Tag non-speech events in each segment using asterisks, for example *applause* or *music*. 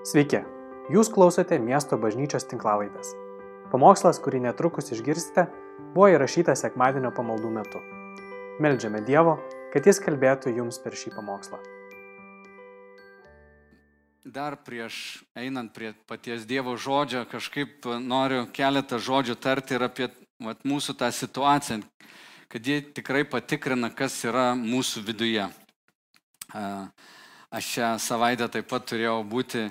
Sveiki, jūs klausote miesto bažnyčios tinklavaitės. Pamokslas, kurį netrukus išgirsite, buvo įrašytas sekmadienio pamaldų metu. Meldžiame Dievo, kad Jis kalbėtų jums per šį pamokslą. Dar prieš einant prie paties Dievo žodžio, kažkaip noriu keletą žodžių tarti ir apie vat, mūsų tą situaciją, kad ji tikrai patikrina, kas yra mūsų viduje. Aš šią savaitę taip pat turėjau būti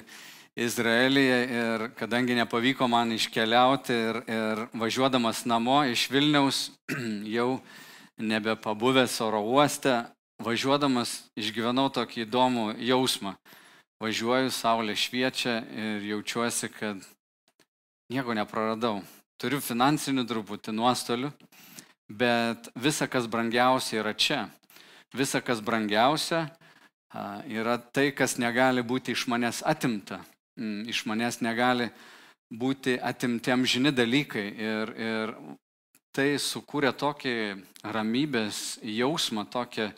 Izraelyje ir kadangi nepavyko man iškeliauti ir, ir važiuodamas namo iš Vilniaus, *clears throat* jau nebepabuvęs oro uoste, važiuodamas išgyvenau tokį įdomų jausmą. Važiuoju, saulė šviečia ir jaučiuosi, kad nieko nepraradau. Turiu finansinių truputį nuostolių, bet visa, kas brangiausia, yra čia. Visa, kas brangiausia, yra tai, kas negali būti iš manęs atimta. Mm, iš manęs negali būti atimtiem žini dalykai. Ir, ir tai sukūrė tokį ramybės jausmą, tokią,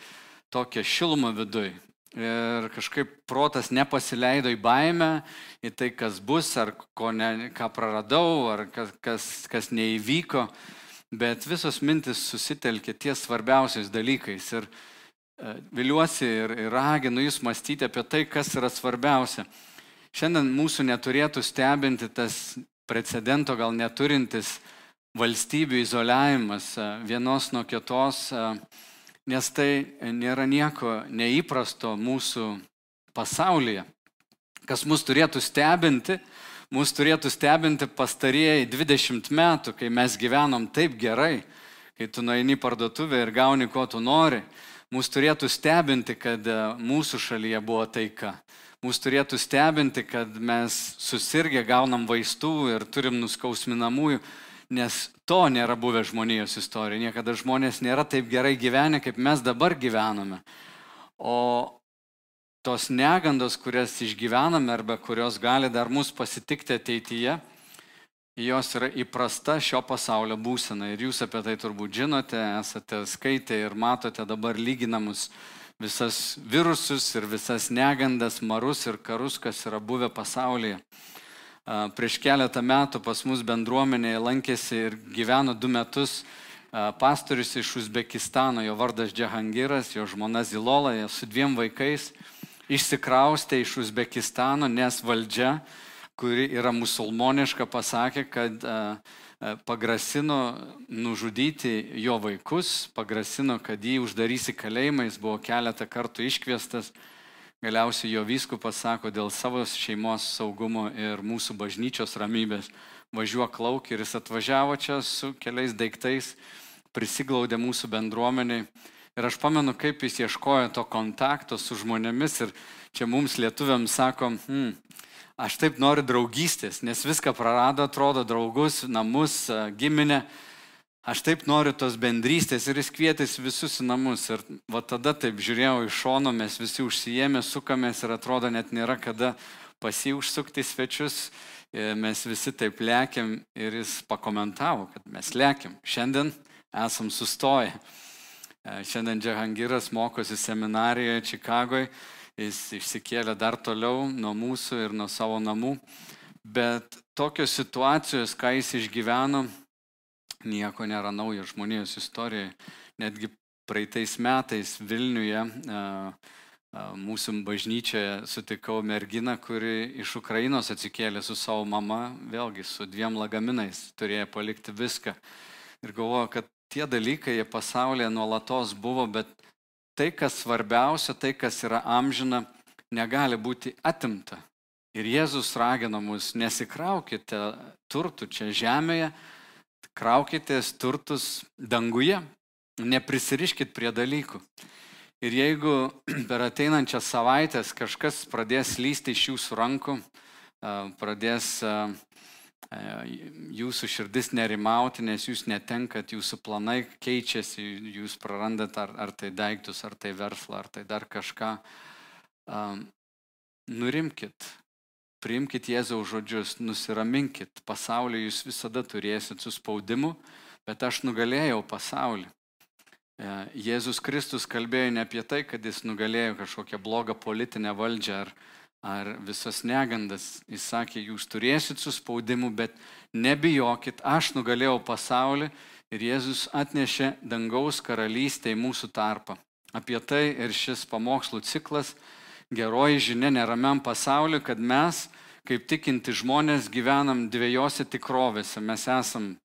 tokią šilumą viduje. Ir kažkaip protas nepasileido į baimę, į tai, kas bus, ar ko ne, ką praradau, ar kas, kas, kas neįvyko, bet visos mintis susitelkė ties svarbiausiais dalykais. Ir e, viliuosi ir, ir raginu jūs mąstyti apie tai, kas yra svarbiausia. Šiandien mūsų neturėtų stebinti tas precedento gal neturintis valstybių izoliavimas e, vienos nuo kitos. Uh, nes tai nėra nieko neįprasto mūsų pasaulyje. Kas mus turėtų stebinti, mus turėtų stebinti pastarieji 20 metų, kai mes gyvenom taip gerai, kai tu nueini parduotuvę ir gauni, ko tu nori. Mūsų turėtų stebinti, kad e, mūsų šalyje buvo taika. Mūsų turėtų stebinti, kad mes susirgę gaunam vaistų ir turim nuskausminamųjų nes to nėra buvę žmonijos istorijoje. Niekada žmonės nėra taip gerai gyvenę, kaip mes dabar gyvename. O tos negandos, kurias išgyvename arba kurios gali dar mus pasitikti ateityje, jos yra įprasta šio pasaulio būsena. Ir jūs apie tai turbūt žinote, esate skaitę ir matote dabar lyginamus visas virusus ir visas negandas, marus ir karus, kas yra buvę pasaulyje. Prieš keletą metų pas mus bendruomenėje lankėsi ir gyveno du metus pastorius iš Uzbekistano, jo vardas Džahangiras, jo žmona Zilola, su dviem vaikais išsikraustė iš Uzbekistano, nes valdžia, kuri yra musulmoniška, pasakė, kad pagrasino nužudyti jo vaikus, pagrasino, kad jį uždarys į kalėjimą, jis buvo keletą kartų iškviestas Galiausiai jo vyskupas sako, dėl savo šeimos saugumo ir mūsų bažnyčios ramybės važiuok lauk ir jis atvažiavo čia su keliais daiktais, prisiglaudė mūsų bendruomeniai. Ir aš pamenu, kaip jis ieškojo to kontakto su žmonėmis ir čia mums lietuviams sako, hmm, aš taip noriu draugystės, nes viską prarado, atrodo, draugus, namus, giminę. Aš taip noriu tos bendrystės ir jis kvietėsi visus į namus. Ir va tada taip žiūrėjau iš šono, mes visi užsijėmė, sukamės ir atrodo net nėra kada pasiužsukti svečius. Ir mes visi taip lėkiam ir jis pakomentavo, kad mes lėkiam. Šiandien esam sustoję. E, šiandien Džahangiras mokosi seminarijoje Čikagoje. Jis išsikėlė dar toliau nuo mūsų ir nuo savo namų. Bet tokios situacijos, ką jis išgyveno, nieko nėra naujo žmonijos istorijoje. Netgi praeitais metais Vilniuje mūsų bažnyčioje sutikau merginą, kuri iš Ukrainos atsikėlė su savo mama, vėlgi su dviem lagaminais, turėjo palikti viską. Ir galvoju, kad tie dalykai jie pasaulyje nuolatos buvo, bet tai, kas svarbiausia, tai, kas yra amžina, negali būti atimta. Ir Jėzus ragina mus, nesikraukite turtų čia žemėje, kraukitės turtus danguje, neprisiriškit prie dalykų. Ir jeigu *clears throat* per ateinančias savaitės kažkas pradės lysti iš jūsų rankų, pradės jūsų širdis nerimauti, nes jūs netenkat, jūsų planai keičiasi, jūs prarandat ar, ar tai daiktus, ar tai verslą, ar tai dar kažką, nurimkit, priimkite Jėzaus žodžius, nusiraminkit, pasaulį jūs visada turėsit su spaudimu, bet aš nugalėjau pasaulį. E, Jėzus Kristus kalbėjo ne apie tai, kad jis nugalėjo kažkokią blogą politinę valdžią ar, ar visas negandas. Jis sakė, jūs turėsit suspaudimu, bet nebijokit, aš nugalėjau pasaulį ir Jėzus atnešė dangaus karalystę į mūsų tarpą. Apie tai ir šis pamokslų ciklas geroji žinia neramiam pasauliu, kad mes, kaip tikinti žmonės, gyvenam dviejose tikrovėse. Mes esam,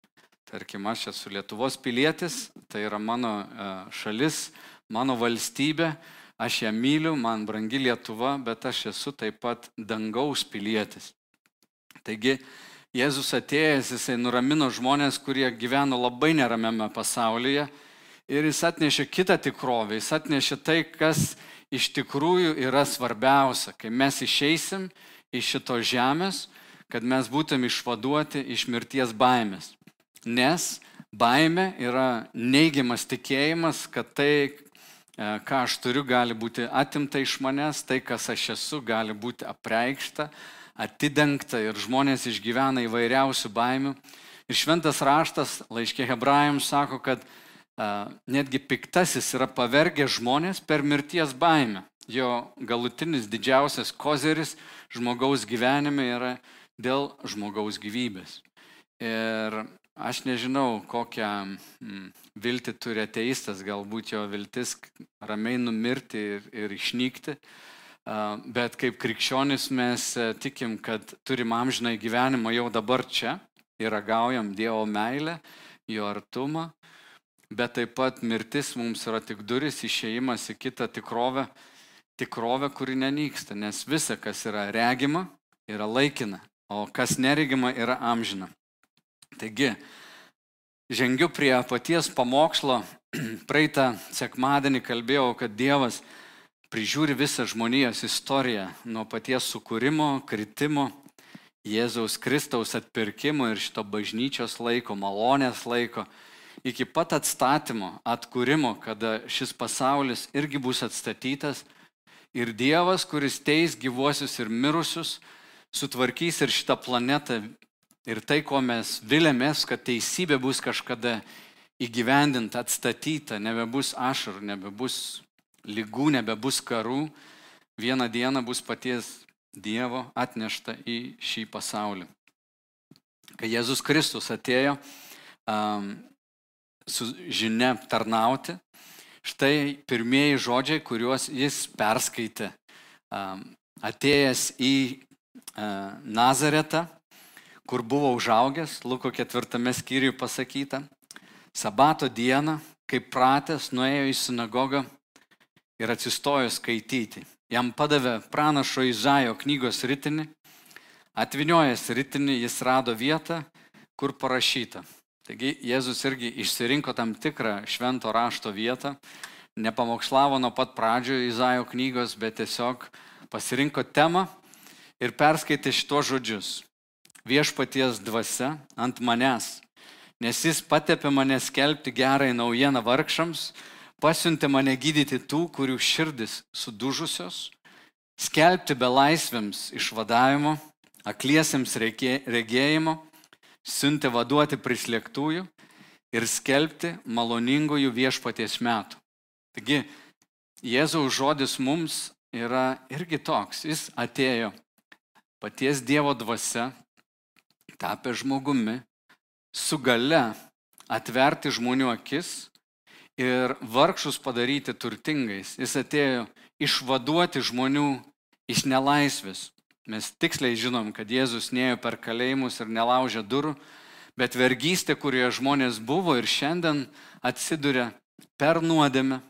tarkim, aš esu Lietuvos pilietis, tai yra mano e, šalis, mano valstybė, aš ją myliu, man brangi Lietuva, bet aš esu taip pat dangaus pilietis. Taigi, Jėzus atėjęs, jisai nuramino žmonės, kurie gyveno labai neramiame pasaulyje ir jis atnešė kitą tikrovę, jis atnešė tai, kas iš tikrųjų yra svarbiausia, kai mes išeisim iš šito žemės, kad mes būtum išvaduoti iš mirties baimės. Nes baime yra neigiamas tikėjimas, kad tai, ką aš turiu, gali būti atimta iš manęs, tai, kas aš esu, gali būti apreikšta, atidengta ir žmonės išgyvena įvairiausių baimių. Ir šventas raštas laiškė hebrajams sako, kad a, e, netgi piktasis yra pavergęs žmonės per mirties baimę. Jo galutinis didžiausias kozeris žmogaus gyvenime yra dėl žmogaus gyvybės. Ir Aš nežinau, kokią mm, viltį turi ateistas, galbūt jo viltis ramiai numirti ir, ir išnykti, bet kaip krikščionis mes e, tikim, kad turim amžinai gyvenimą jau dabar čia ir ragaujam Dievo meilę, jo artumą, bet taip pat mirtis mums yra tik duris, išėjimas į kitą tikrovę, tikrovę, kuri nenyksta, nes visa, kas yra regima, yra laikina, o kas neregima, yra amžina. Taigi, žengiu prie paties pamokslo. *clears throat* Praeitą sekmadienį kalbėjau, kad Dievas prižiūri visą žmonijos istoriją nuo paties sukūrimo, kritimo, Jėzaus Kristaus atpirkimo ir šito bažnyčios laiko, malonės laiko, iki pat atstatymo, atkūrimo, kada šis pasaulis irgi bus atstatytas ir Dievas, kuris teis gyvuosius ir mirusius, sutvarkys ir šitą planetą Ir tai, ko mes vilėmės, kad teisybė bus kažkada įgyvendinta, atstatyta, nebebus ašarų, nebebus lygų, nebebus karų, vieną dieną bus paties Dievo atnešta į šį pasaulį. Kai Jėzus Kristus atėjo um, su žinia tarnauti, štai pirmieji žodžiai, kuriuos jis perskaitė, um, atėjęs į uh, Nazaretą, kur buvo užaugęs, Luko ketvirtame skyriuje pasakyta, sabato dieną, kaip pratęs, nuėjo į sinagogą ir atsistojo skaityti. Jam padavė pranašo Izaijo knygos ritinį, atviniojęs ritinį jis rado vietą, kur parašyta. Taigi Jėzus irgi išsirinko tam tikrą švento rašto vietą, nepamokslavo nuo pat pradžio Izaijo knygos, bet tiesiog pasirinko temą ir perskaitė šitos žodžius viešpaties dvasia ant manęs, nes jis patepė mane skelbti gerai naujieną vargšams, pasiuntė mane gydyti tų, kurių širdis sudužusios, skelbti belaisvėms išvadavimo, akliesiems regėjimo, siuntė vaduoti prislėgtųjų ir skelbti maloningųjų viešpaties metų. Taigi, Jėzaus žodis mums yra irgi toks. Jis atėjo paties Dievo dvasia, tapę žmogumi, su gale atverti žmonių akis ir vargšus padaryti turtingais. Jis atėjo išvaduoti žmonių iš nelaisvės. Mes tiksliai žinom, kad Jėzus neėjo per kalėjimus ir nelaužė durų, bet vergystė, kurioje žmonės buvo ir šiandien atsiduria per nuodėmę.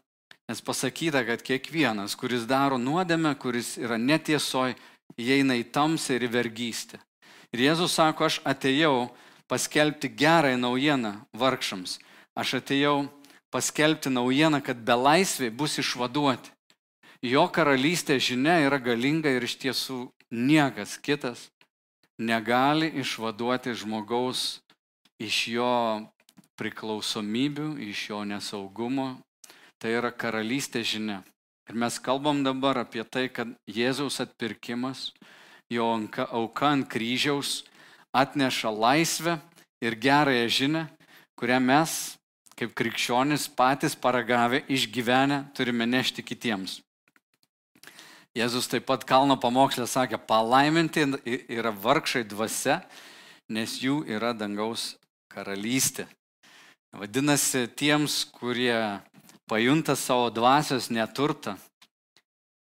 Nes pasakyta, kad kiekvienas, kuris daro nuodėmę, kuris yra netiesoj, įeina į tamsą ir į vergystę. Ir Jėzus sako, aš atėjau paskelbti gerąją naujieną vargšams. Aš atėjau paskelbti naujieną, kad belaisviai bus išvaduoti. Jo karalystė žinia yra galinga ir iš tiesų niekas kitas negali išvaduoti žmogaus iš jo priklausomybių, iš jo nesaugumo. Tai yra karalystė žinia. Ir mes kalbam dabar apie tai, kad Jėzaus atpirkimas jo auka ant kryžiaus atneša laisvę ir gerąją žinę, kurią mes, kaip krikščionis, patys paragavę, išgyvenę, turime nešti kitiems. Jėzus taip pat kalno pamokslė sakė, palaiminti yra vargšai dvasia, nes jų yra dangaus karalystė. Vadinasi, tiems, kurie pajunta savo dvasios neturtą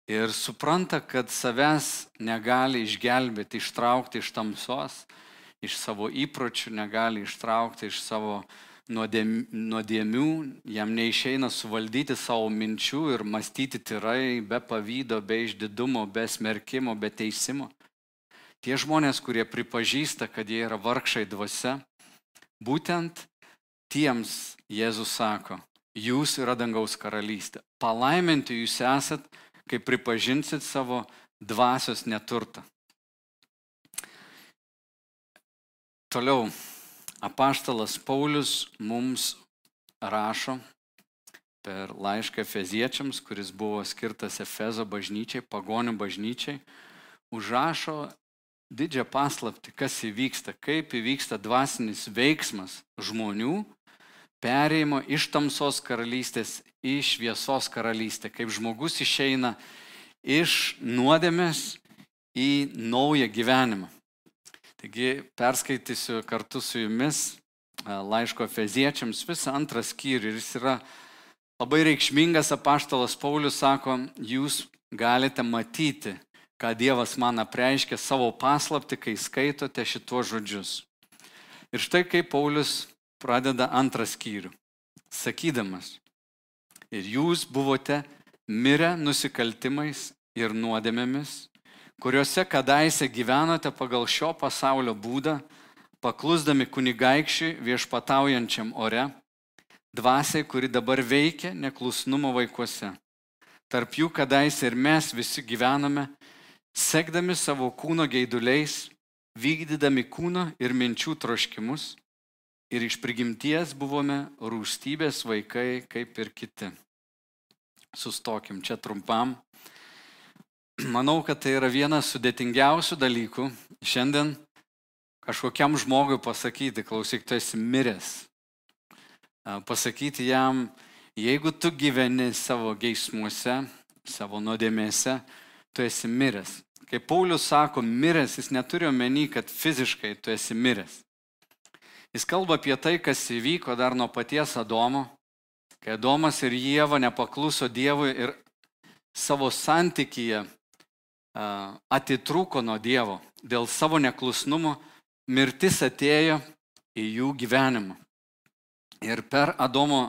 ir supranta, kad savęs negali išgelbėti, ištraukti iš tamsos, iš savo įpročių negali ištraukti iš savo nuodėmių, jam neišeina suvaldyti savo minčių ir mąstyti tyrai, be pavydo, be išdidumo, be smerkimo, be teisimo. Tie žmonės, kurie pripažįsta, kad jie yra vargšai dvasia, būtent tiems Jėzus sako, jūs yra dangaus karalystė. Palaiminti jūs esat, kai pripažinsit savo dvasios neturtą. Toliau, apaštalas Paulius mums rašo per laišką Efeziečiams, kuris buvo skirtas Efezo bažnyčiai, pagonių bažnyčiai, užrašo didžią paslapti, kas įvyksta, kaip įvyksta dvasinis veiksmas žmonių, perėjimo iš tamsos karalystės į šviesos karalystę, kaip žmogus išeina iš nuodėmės į naują gyvenimą. Taigi perskaitysiu kartu su jumis laiško feziečiams visą antrą skyrių ir jis yra labai reikšmingas apaštalas Paulius sako, jūs galite matyti, ką Dievas man apreiškia savo paslapti, kai skaitote šitos žodžius. Ir štai kaip Paulius pradeda antrą skyrių, sakydamas, ir jūs buvote mirę nusikaltimais ir nuodėmėmis, kuriuose kadaise gyvenote pagal šio pasaulio būdą, paklusdami kunigaikščiui viešpataujančiam ore, dvasiai, kuri dabar veikia neklusnumo vaikuose. Tarp jų kadaise ir mes visi gyvename, sekdami savo kūno geiduliais, vykdydami kūno ir minčių troškimus ir iš prigimties buvome rūstybės vaikai kaip ir kiti. Sustokim čia trumpam. Manau, kad tai yra vienas sudėtingiausių dalykų šiandien kažkokiam žmogui pasakyti, klausyk, tu esi miręs. Pasakyti jam, jeigu tu gyveni savo geismuose, savo nuodėmėse, tu esi miręs. Kai Paulius sako miręs, jis neturi omeny, kad fiziškai tu esi miręs. Jis kalba apie tai, kas įvyko dar nuo paties Adomo, kai Adomas ir Jėva nepakluso Dievui ir savo santykyje atitruko nuo Dievo. Dėl savo neklusnumo mirtis atėjo į jų gyvenimą. Ir per Adomo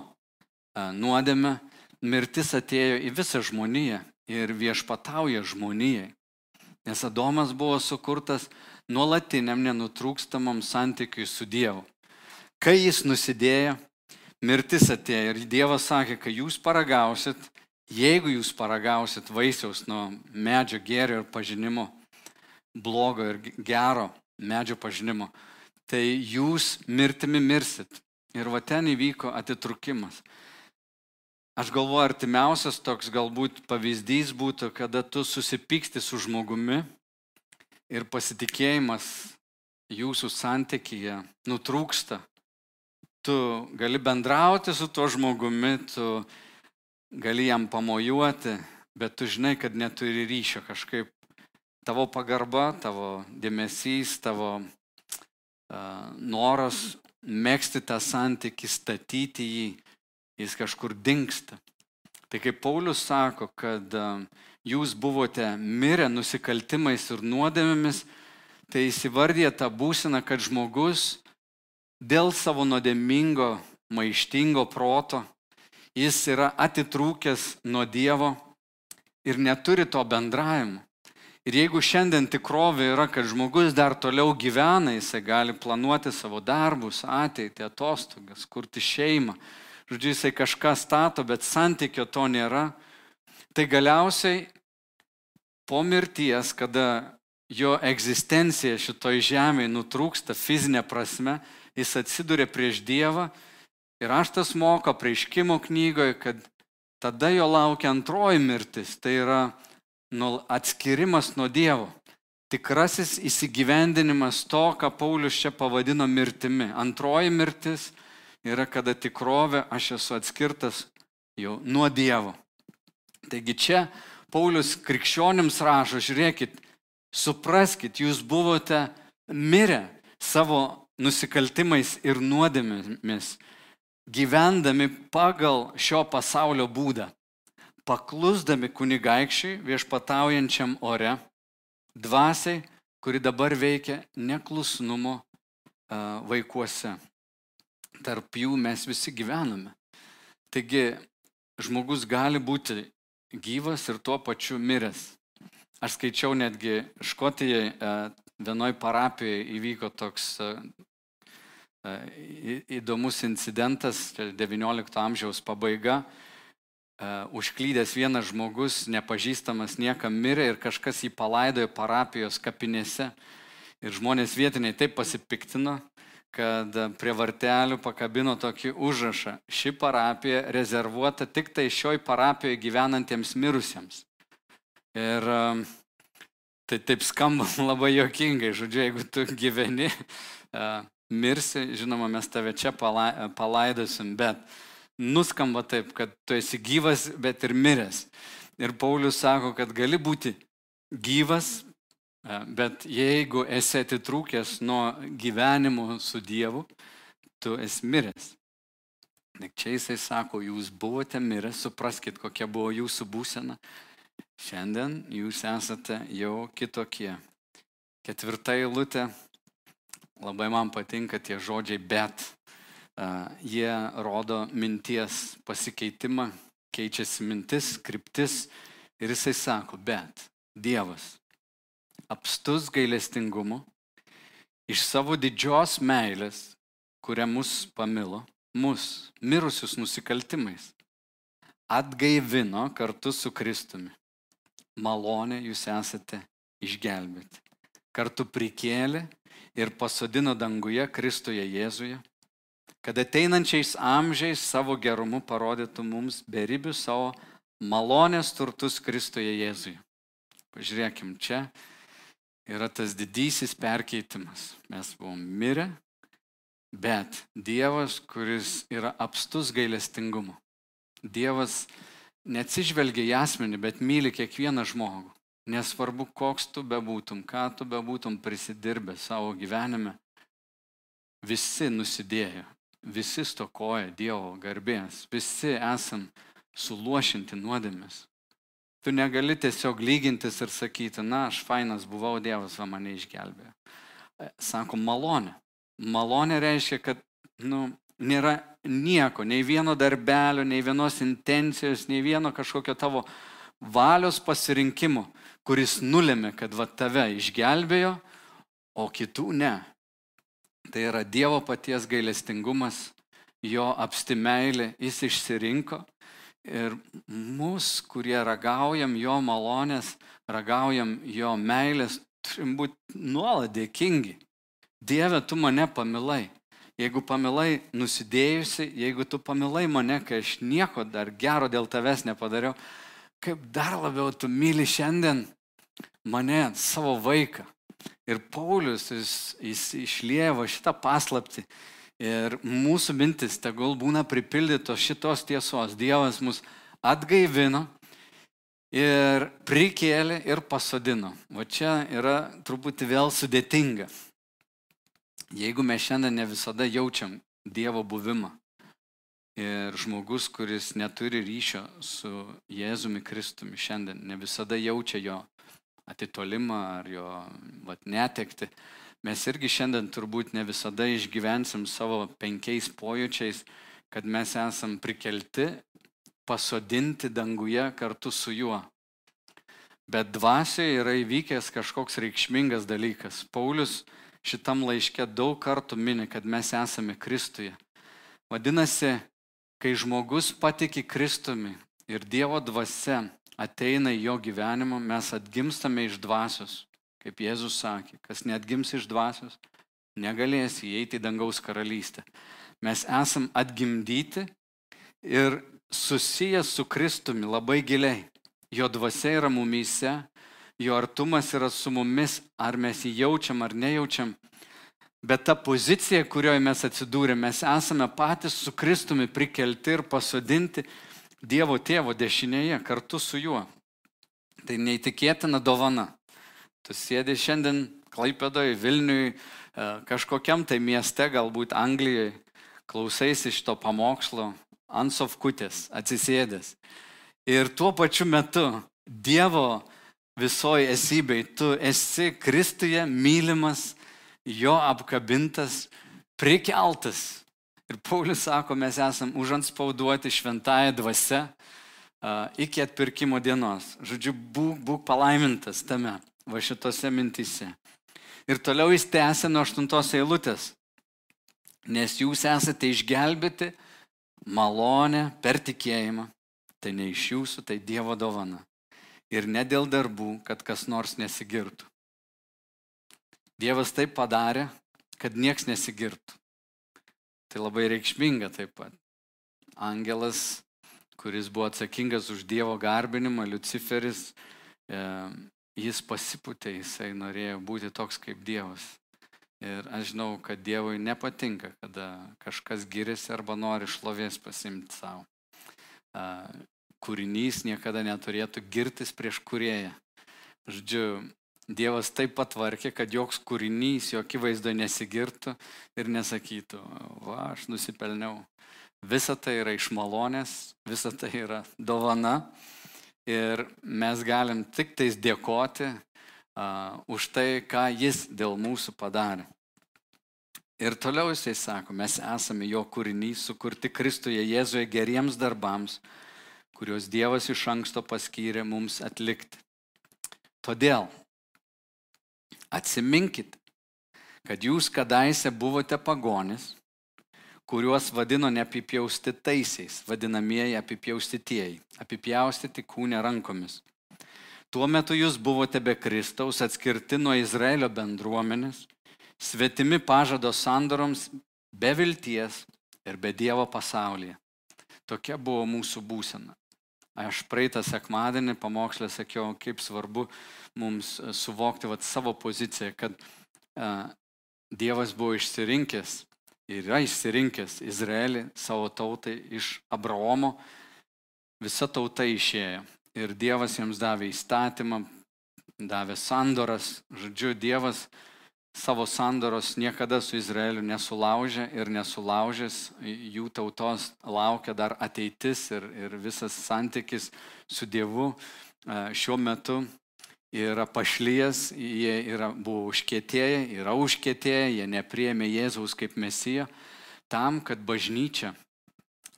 nuodėmę mirtis atėjo į visą žmoniją ir viešpatauja žmonijai. Nes Adomas buvo sukurtas nuolatiniam nenutrūkstamam santykiui su Dievu. Kai jis nusidėjo, mirtis atėjo ir Dievas sakė, kai jūs paragausit, jeigu jūs paragausit vaisiaus nuo medžio gėrio ir pažinimo, blogo ir gero medžio pažinimo, tai jūs mirtimi mirsit. Ir va ten įvyko atitrukimas. Aš galvoju, artimiausias toks galbūt pavyzdys būtų, kada tu susipyksti su žmogumi ir pasitikėjimas jūsų santykyje nutrūksta tu gali bendrauti su tuo žmogumi, tu gali jam pamojuoti, bet tu žinai, kad neturi ryšio kažkaip. Tavo pagarba, tavo dėmesys, tavo uh, noras mėgsti tą santykį, statyti jį, jis kažkur dinksta. Tai kaip Paulius sako, kad uh, jūs buvote mirę nusikaltimais ir nuodėmėmis, tai įsivardė tą būseną, kad žmogus dėl savo nuodėmingo, maištingo proto, jis yra atitrūkęs nuo Dievo ir neturi to bendravimo. Ir jeigu šiandien tikrovė yra, kad žmogus dar toliau gyvena, jisai gali planuoti savo darbus, ateitį, atostogas, kurti šeimą, žodžiu, jisai kažką stato, bet santykio to nėra, tai galiausiai po mirties, kada jo egzistencija šitoj žemėje nutrūksta fizinė prasme, jis atsiduria prieš Dievą ir raštas moko prieškimo knygoje, kad tada jo laukia antroji mirtis, tai yra atskirimas nuo Dievo. Tikrasis įsigyvendinimas to, ką Paulius čia pavadino mirtimi. Antroji mirtis yra, kada tikrovė aš esu atskirtas jau nuo Dievo. Taigi čia Paulius krikščionims rašo, žiūrėkit, supraskit, jūs buvote mirę savo nusikaltimais ir nuodėmėmis, gyvendami pagal šio pasaulio būdą, paklusdami kunigaikščiai viešpataujančiam ore, dvasiai, kuri dabar veikia neklusnumo vaikuose. Tarp jų mes visi gyvename. Taigi žmogus gali būti gyvas ir tuo pačiu miręs. Aš skaičiau netgi Škotijai vienoj parapijoje įvyko toks įdomus incidentas, XIX amžiaus pabaiga. Užklydęs vienas žmogus, nepažįstamas niekam mirė ir kažkas jį palaidojo parapijos kapinėse. Ir žmonės vietiniai taip pasipiktino, kad prie vartelių pakabino tokį užrašą. Ši parapija rezervuota tik tai šioj parapijoje gyvenantiems mirusiems. Ir tai taip skamba *laughs* labai jokingai, žodžiu, jeigu tu gyveni, mirsi, žinoma, mes tave čia palaidosim, bet nuskamba taip, kad tu esi gyvas, bet ir miręs. Ir Paulius sako, kad gali būti gyvas, Bet jeigu esi atitrūkęs nuo gyvenimo su Dievu, tu esi miręs. Čia jisai sako, jūs buvote mirę, supraskite, kokia buvo jūsų būsena. Šiandien jūs esate jau kitokie. Ketvirta eilutė, labai man patinka tie žodžiai, bet uh, jie rodo minties pasikeitimą, keičiasi mintis, kryptis ir jisai sako, bet Dievas apstus gailestingumu, iš savo didžios meilės, kurią mus pamilo, mus, mirusius nusikaltimais, atgaivino kartu su Kristumi. Malonė jūs esate išgelbėti. Kartu prikėlė ir pasodino danguje Kristuje Jėzuje, kad ateinančiais amžiais savo gerumu parodytų mums beribių savo malonės turtus Kristuje Jėzuje. Pažiūrėkim čia, yra tas didysis perkeitimas. Mes buvom mirę, bet Dievas, kuris yra apstus gailestingumu. Dievas neatsižvelgia į asmenį, bet myli kiekvieną žmogų. Nesvarbu, koks tu bebūtum, ką tu bebūtum prisidirbę savo gyvenime, visi nusidėjo, visi stokoja Dievo garbės, visi esam suluošinti nuodėmės. Tu negali tiesiog lygintis ir sakyti, na, aš fainas buvau, Dievas va mane išgelbėjo. E, sako, malonė. Malonė reiškia, kad nu, nėra nieko, nei vieno darbelio, nei vienos intencijos, nei vieno kažkokio tavo valios pasirinkimo, kuris nulėmė, kad va tave išgelbėjo, o kitų ne. Tai yra Dievo paties gailestingumas, jo apstimeilė, jis išsirinko Ir mus, kurie ragaujam jo malonės, ragaujam jo meilės, turim būti nuolat dėkingi. Dieve, tu mane pamilai. Jeigu pamilai nusidėjusi, jeigu tu pamilai mane, kai aš nieko dar gero dėl tavęs nepadariau, kaip dar labiau tu myli šiandien mane, savo vaiką. Ir Paulius, jis, jis išlievo šitą paslapti Ir mūsų mintis tegul būna pripildytos šitos tiesos. Dievas mus atgaivino ir prikėlė ir pasodino. O čia yra truputį vėl sudėtinga. Jeigu mes šiandien ne visada jaučiam Dievo buvimą ir žmogus, kuris neturi ryšio su Jėzumi Kristumi šiandien, ne visada jaučia jo atitolimą ar jo vat, netekti, Mes irgi šiandien turbūt ne visada išgyvensim savo penkiais pojūčiais, kad mes esam prikelti, pasodinti danguje kartu su juo. Bet dvasioje yra įvykęs kažkoks reikšmingas dalykas. Paulius šitam laiške daug kartų mini, kad mes esame Kristuje. Vadinasi, kai žmogus patiki Kristumi ir Dievo dvasia ateina į jo gyvenimą, mes atgimstame iš dvasios. Kaip Jėzus sakė, kas net gims iš dvasios, negalės įeiti į dangaus karalystę. Mes esam atgimdyti ir susijęs su Kristumi labai giliai. Jo dvasia yra mumyse, jo artumas yra su mumis, ar mes jį jaučiam ar nejaučiam. Bet ta pozicija, kurioje mes atsidūrėme, mes esame patys su Kristumi prikelti ir pasodinti Dievo tėvo dešinėje kartu su juo. Tai neįtikėtina dovana. Tu sėdi šiandien Klaipėdoje, Vilniui, e, kažkokiam tai mieste, galbūt Anglijoje, klausaisi šito pamokslo ant sofkutės, atsisėdęs. Ir tuo pačiu metu Dievo visoji esybei, tu esi Kristuje mylimas, jo apkabintas, prikeltas. Ir Paulius sako, mes esam užanspauduoti šventąją dvasę iki atpirkimo dienos. Žodžiu, būk, būk palaimintas tame, va šitose mintise. Ir toliau jis tęsė nuo aštuntos eilutės. Nes jūs esate išgelbėti malonę per tikėjimą. Tai ne iš jūsų, tai Dievo dovana. Ir ne dėl darbų, kad kas nors nesigirtų. Dievas taip padarė, kad nieks nesigirtų. Tai labai reikšminga taip pat. Angelas, kuris buvo atsakingas už Dievo garbinimą, Luciferis, jis pasiputė, jisai norėjo būti toks kaip Dievas. Ir aš žinau, kad Dievui nepatinka, kada kažkas giriasi arba nori šlovės pasimti savo. Kūrinys niekada neturėtų girtis prieš kurėją. Žodžiu, Dievas taip patvarkė, kad joks kūrinys jo akivaizdo nesigirtų ir nesakytų, va, aš nusipelniau. Visa tai yra iš malonės, visa tai yra dovana Ir mes galim tik tais dėkoti uh, už tai, ką jis dėl mūsų padarė. Ir toliau jisai sako, mes esame jo kūrinys, sukurti Kristuje Jėzuje geriems darbams, kuriuos Dievas iš anksto paskyrė mums atlikti. Todėl atsiminkite, kad jūs kadaise buvote pagonis, kuriuos vadino neapipjaustytaisiais, vadinamieji apipjaustytieji, apipjaustyti kūnę rankomis. Tuo metu jūs buvote be Kristaus, atskirti nuo Izraelio bendruomenės, svetimi pažado sandoroms, be vilties ir be Dievo pasaulyje. Tokia buvo mūsų būsena. Aš praeitą sekmadienį pamokslę sakiau, kaip svarbu mums suvokti vat, savo poziciją, kad uh, Dievas buvo išsirinkęs yra išsirinkęs Izraelį savo tautai iš Abraomo, visa tauta išėjo. Ir Dievas jiems davė įstatymą, davė sandoras. Žodžiu, Dievas savo sandoros niekada su Izraeliu nesulaužė ir nesulaužęs, jų tautos laukia dar ateitis ir, ir visas santykis su Dievu šiuo metu yra pašlyjas, jie yra, buvo užkėtėję, yra užkėtėję, jie nepriemė Jėzaus kaip mesijo, tam, kad bažnyčia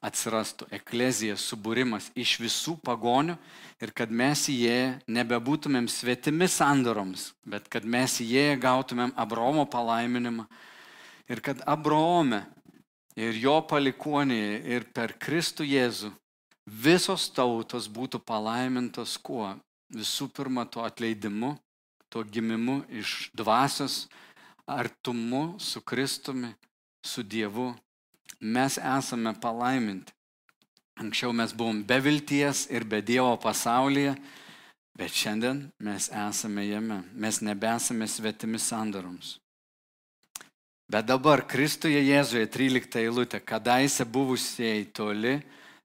atsirastų, eklezija, subūrimas iš visų pagonių ir kad mes jie nebebūtumėm svetimi sandoroms, bet kad mes jie gautumėm Abromo palaiminimą ir kad Abrome ir jo palikonėje ir per Kristų Jėzų visos tautos būtų palaimintos kuo? visų pirma tuo atleidimu, tuo gimimu iš dvasios, artumu su Kristumi, su Dievu. Mes esame palaiminti. Anksčiau mes buvom be vilties ir be Dievo pasaulyje, bet šiandien mes esame jame. Mes nebesame svetimi sandoroms. Bet dabar Kristuje Jėzuje 13 eilutė, kadaise buvusieji toli,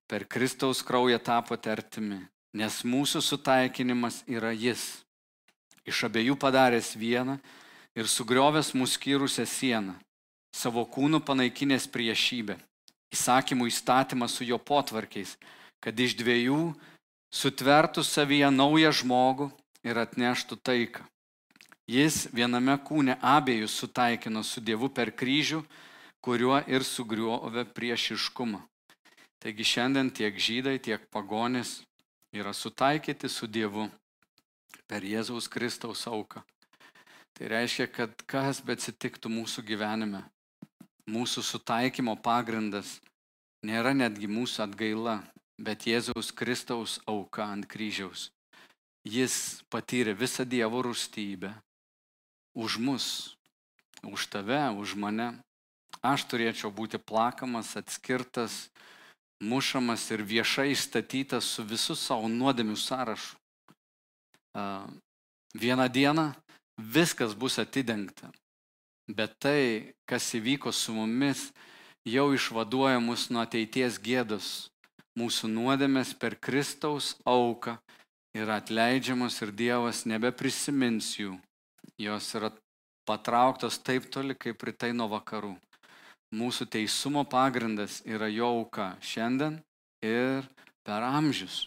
per Kristaus kraują tapote artimi nes mūsų sutaikinimas yra Jis. Iš abiejų padaręs vieną ir sugriovęs mūsų skyrusią sieną, savo kūnų panaikinės priešybę, įsakymų įstatymą su jo potvarkiais, kad iš dviejų sutvertų savyje naują žmogų ir atneštų taiką. Jis viename kūne abiejus sutaikino su Dievu per kryžių, kuriuo ir sugriovė priešiškumą. Taigi šiandien tiek žydai, tiek pagonis yra sutaikyti su Dievu per Jėzaus Kristaus auką. Tai reiškia, kad kas betsitiktų mūsų gyvenime, mūsų sutaikymo pagrindas nėra netgi mūsų atgaila, bet Jėzaus Kristaus auka ant kryžiaus. Jis patyrė visą Dievo rūstybę už mus, už tave, už mane. Aš turėčiau būti plakamas, atskirtas, mušamas ir viešai išstatytas su visų savo nuodėmių sąrašu. Vieną dieną viskas bus atidengta, bet tai, kas įvyko su mumis, jau išvaduoja mus nuo ateities gėdos, mūsų nuodėmės per Kristaus auką yra atleidžiamos ir Dievas nebeprisimins jų. Jos yra patrauktos taip toli, kaip rytai nuo vakarų. Mūsų teisumo pagrindas yra jo auka šiandien ir per amžius.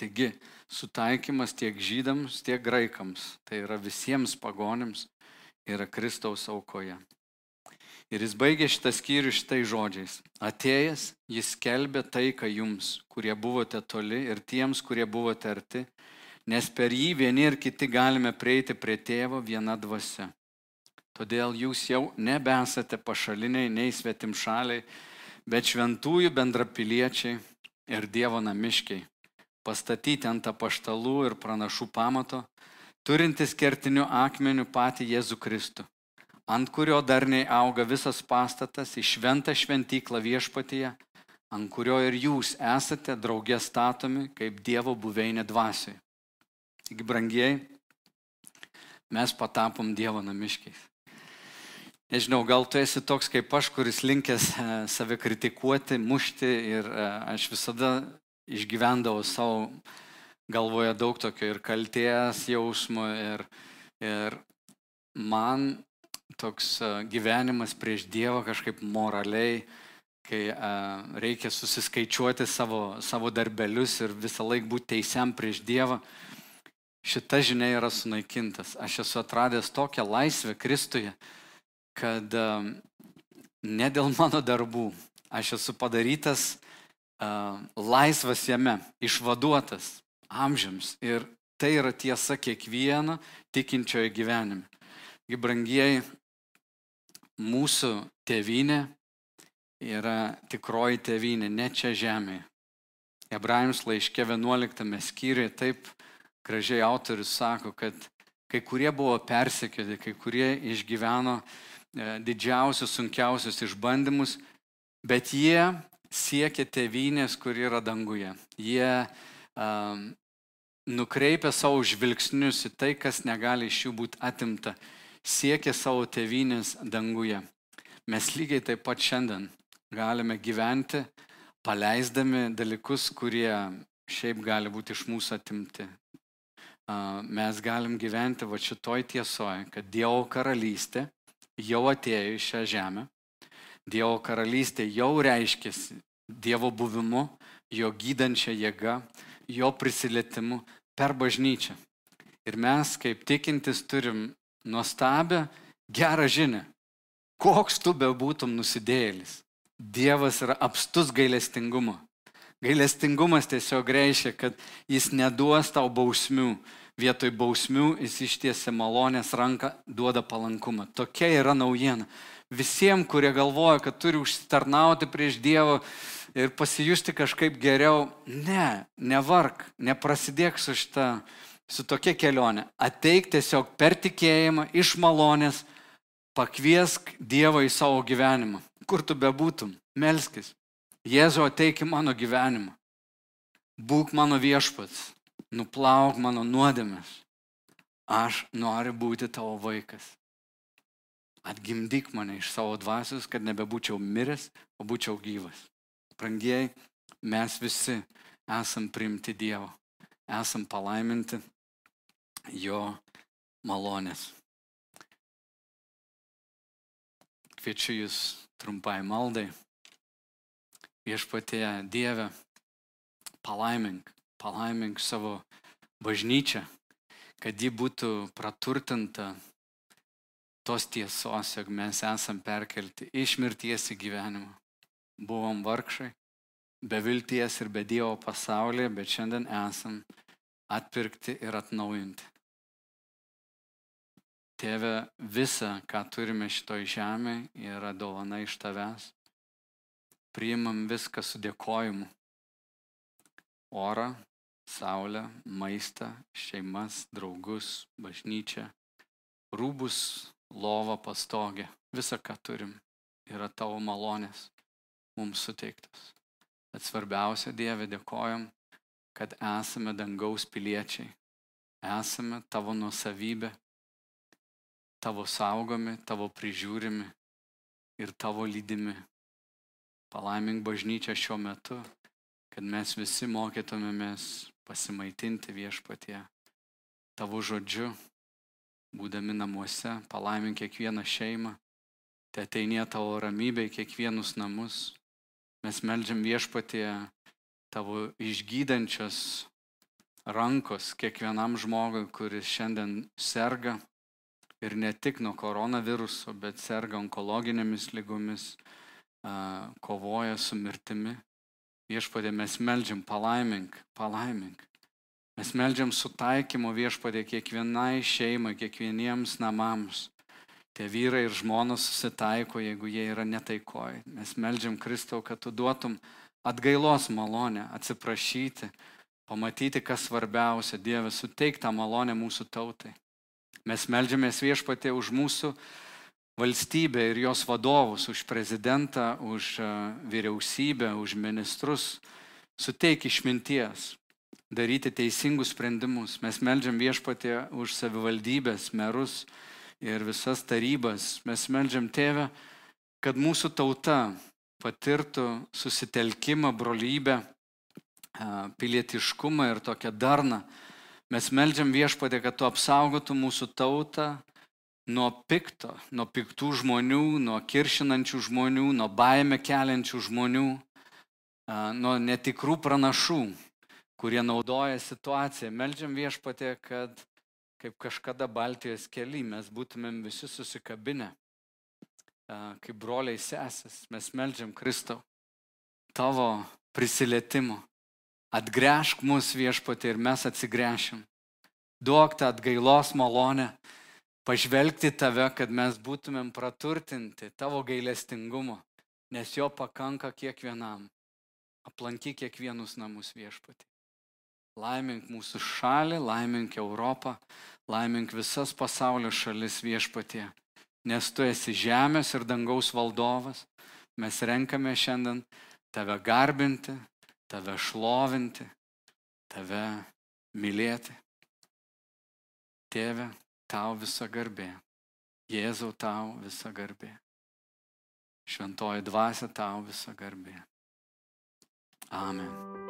Taigi, sutaikymas tiek žydams, tiek graikams, tai yra visiems pagonėms, yra Kristaus aukoje. Ir jis baigė šitą skyrių šitai žodžiais. Atėjęs, jis kelbė taiką jums, kurie buvote toli ir tiems, kurie buvote arti, nes per jį vieni ir kiti galime prieiti prie tėvo viena dvasia. Todėl jūs jau nebesate pašaliniai, nei svetim šaliai, bet šventųjų bendrapiliečiai ir Dievo namiškiai, pastatyti ant apaštalų ir pranašų pamato, turintis kertiniu akmeniu patį Jėzų Kristų, ant kurio darniai auga visas pastatas į šventą šventyklą viešpatyje, ant kurio ir jūs esate draugė statomi kaip Dievo buveinė dvasiai. Taigi, brangiai, mes patapom Dievo namiškiais. Nežinau, gal tu esi toks kaip aš, kuris linkęs e, save kritikuoti, mušti ir e, aš visada išgyvendavau savo galvoje daug tokio ir kalties jausmo ir, ir man toks gyvenimas prieš Dievą kažkaip moraliai, kai a, reikia susiskaičiuoti savo, savo darbelius ir visą laiką būti teisiam prieš Dievą, šita žinia yra sunaikintas. Aš esu atradęs tokią laisvę Kristuje, kad a, ne dėl mano darbų, aš esu padarytas a, laisvas jame, išvaduotas amžiams. Ir tai yra tiesa kiekvieno tikinčiojo gyvenime. Gibrangieji, mūsų tėvynė yra tikroji tėvynė, ne čia žemėje. Hebrajams laiške 11 skyriuje taip gražiai autorius sako, kad kai kurie buvo persekioti, kai kurie išgyveno e, didžiausius, sunkiausius išbandymus, bet jie siekia tėvynės, kuri yra danguje. Jie um, nukreipia savo žvilgsnius į tai, kas negali iš jų būti atimta, siekia savo tėvynės danguje. Mes lygiai taip pat šiandien galime gyventi, paleisdami dalykus, kurie šiaip gali būti iš mūsų atimti. Mes galim gyventi va šitoj tiesoje, kad Dievo karalystė jau atėjo į šią žemę. Dievo karalystė jau reiškėsi Dievo buvimu, jo gydančia jėga, jo prisilietimu per bažnyčią. Ir mes kaip tikintis turim nuostabią, gerą žinę. Koks tu bebūtum nusidėjėlis, Dievas yra apstus gailestingumo. Gailestingumas tiesiog reiškia, kad jis neduos tau bausmių. Vietoj bausmių jis ištiesia malonės ranką, duoda palankumą. Tokia yra naujiena. Visiems, kurie galvoja, kad turi užsitarnauti prieš Dievą, ir pasijusti kažkaip geriau. Ne, nevark, neprasidėk su šitą, su tokia kelionė. Ateik tiesiog per tikėjimą, iš malonės, pakviesk Dievą į savo gyvenimą. Kur tu bebūtum, melskis. Jėzu ateik į mano gyvenimą. Būk mano viešpats, nuplauk mano nuodėmės. Aš noriu būti tavo vaikas. Atgimdyk mane iš savo dvasios, kad nebebūčiau miręs, o būčiau gyvas. Brangieji, mes visi esam priimti Dievo, esam palaiminti Jo malonės. Kviečiu Jūs trumpai maldai. Viešpatėje Dieve, palaimink, palaimink savo bažnyčią, kad ji būtų praturtinta tos tiesos, jog mes esam perkelti iš mirties į gyvenimą buvom vargšai, be vilties ir be Dievo pasaulyje, bet šiandien esam atpirkti ir atnaujinti. Tėve, visa, ką turime šitoj žemė, yra dovana iš tavęs. Priimam viską su dėkojimu. Orą, saulę, maistą, šeimas, draugus, bažnyčią, rūbus, lovą, pastogę. Visa, ką turim, yra tavo malonės mums suteiktas. Bet svarbiausia, Dieve, dėkojom, kad esame dangaus piliečiai, esame tavo nusavybė, tavo saugomi, tavo prižiūrimi ir tavo lydimi. Palaimink bažnyčią šiuo metu, kad mes visi mokytumėmės pasimaitinti viešpatie tavo žodžiu, būdami namuose, palaimink kiekvieną šeimą, te ateinė tavo ramybė į kiekvienus namus. Mes melžiam viešpatie tavo išgydančios rankos kiekvienam žmogui, kuris šiandien serga ir ne tik nuo koronaviruso, bet serga onkologinėmis lygomis, kovoja su mirtimi. Viešpadė mes melžiam palaimink, palaimink. Mes melžiam sutaikymo viešpadė kiekvienai šeimai, kiekvieniems namams. Tie vyrai ir žmonos susitaiko, jeigu jie yra netaikoj. Mes melžiam Kristau, kad tu duotum atgailos malonę, atsiprašyti, pamatyti, kas svarbiausia. Dieve, suteik tą malonę mūsų tautai. Mes melžiamės viešpatė už mūsų valstybę ir jos vadovus, už prezidentą, už e, vyriausybę, už ministrus. Suteik išminties daryti teisingus sprendimus. Mes melžiam viešpatė už savivaldybės, merus ir visas tarybas. Mes melžiam tėvę, kad mūsų tauta patirtų susitelkimą, brolybę, pilietiškumą ir tokią darną. Mes melžiam viešpatė, kad tu apsaugotų mūsų tautą nuo pikto, nuo piktų žmonių, nuo kiršinančių žmonių, nuo baime keliančių žmonių, nuo netikrų pranašų, kurie naudoja situaciją. Meldžiam viešpatė, kad kaip kažkada Baltijos keli mes būtumėm visi susikabinę, kaip broliai sesės. Mes meldžiam Kristau tavo prisilietimo. Atgręžk mus viešpatė ir mes atsigręšim. Duok tą atgailos malonę pažvelgti tave, kad mes būtumėm praturtinti tavo gailestingumo, nes jo pakanka kiekvienam. Aplankyk kiekvienus namus viešpatį. Laimink mūsų šalį, laimink Europą, laimink visas pasaulio šalis viešpatie, nes tu esi žemės ir dangaus valdovas. Mes renkame šiandien tave garbinti, tave šlovinti, tave mylėti. Tėve, tau visa garbė. Jėzau tau visa garbė. Šventoji dvasia tau visa garbė. Amen.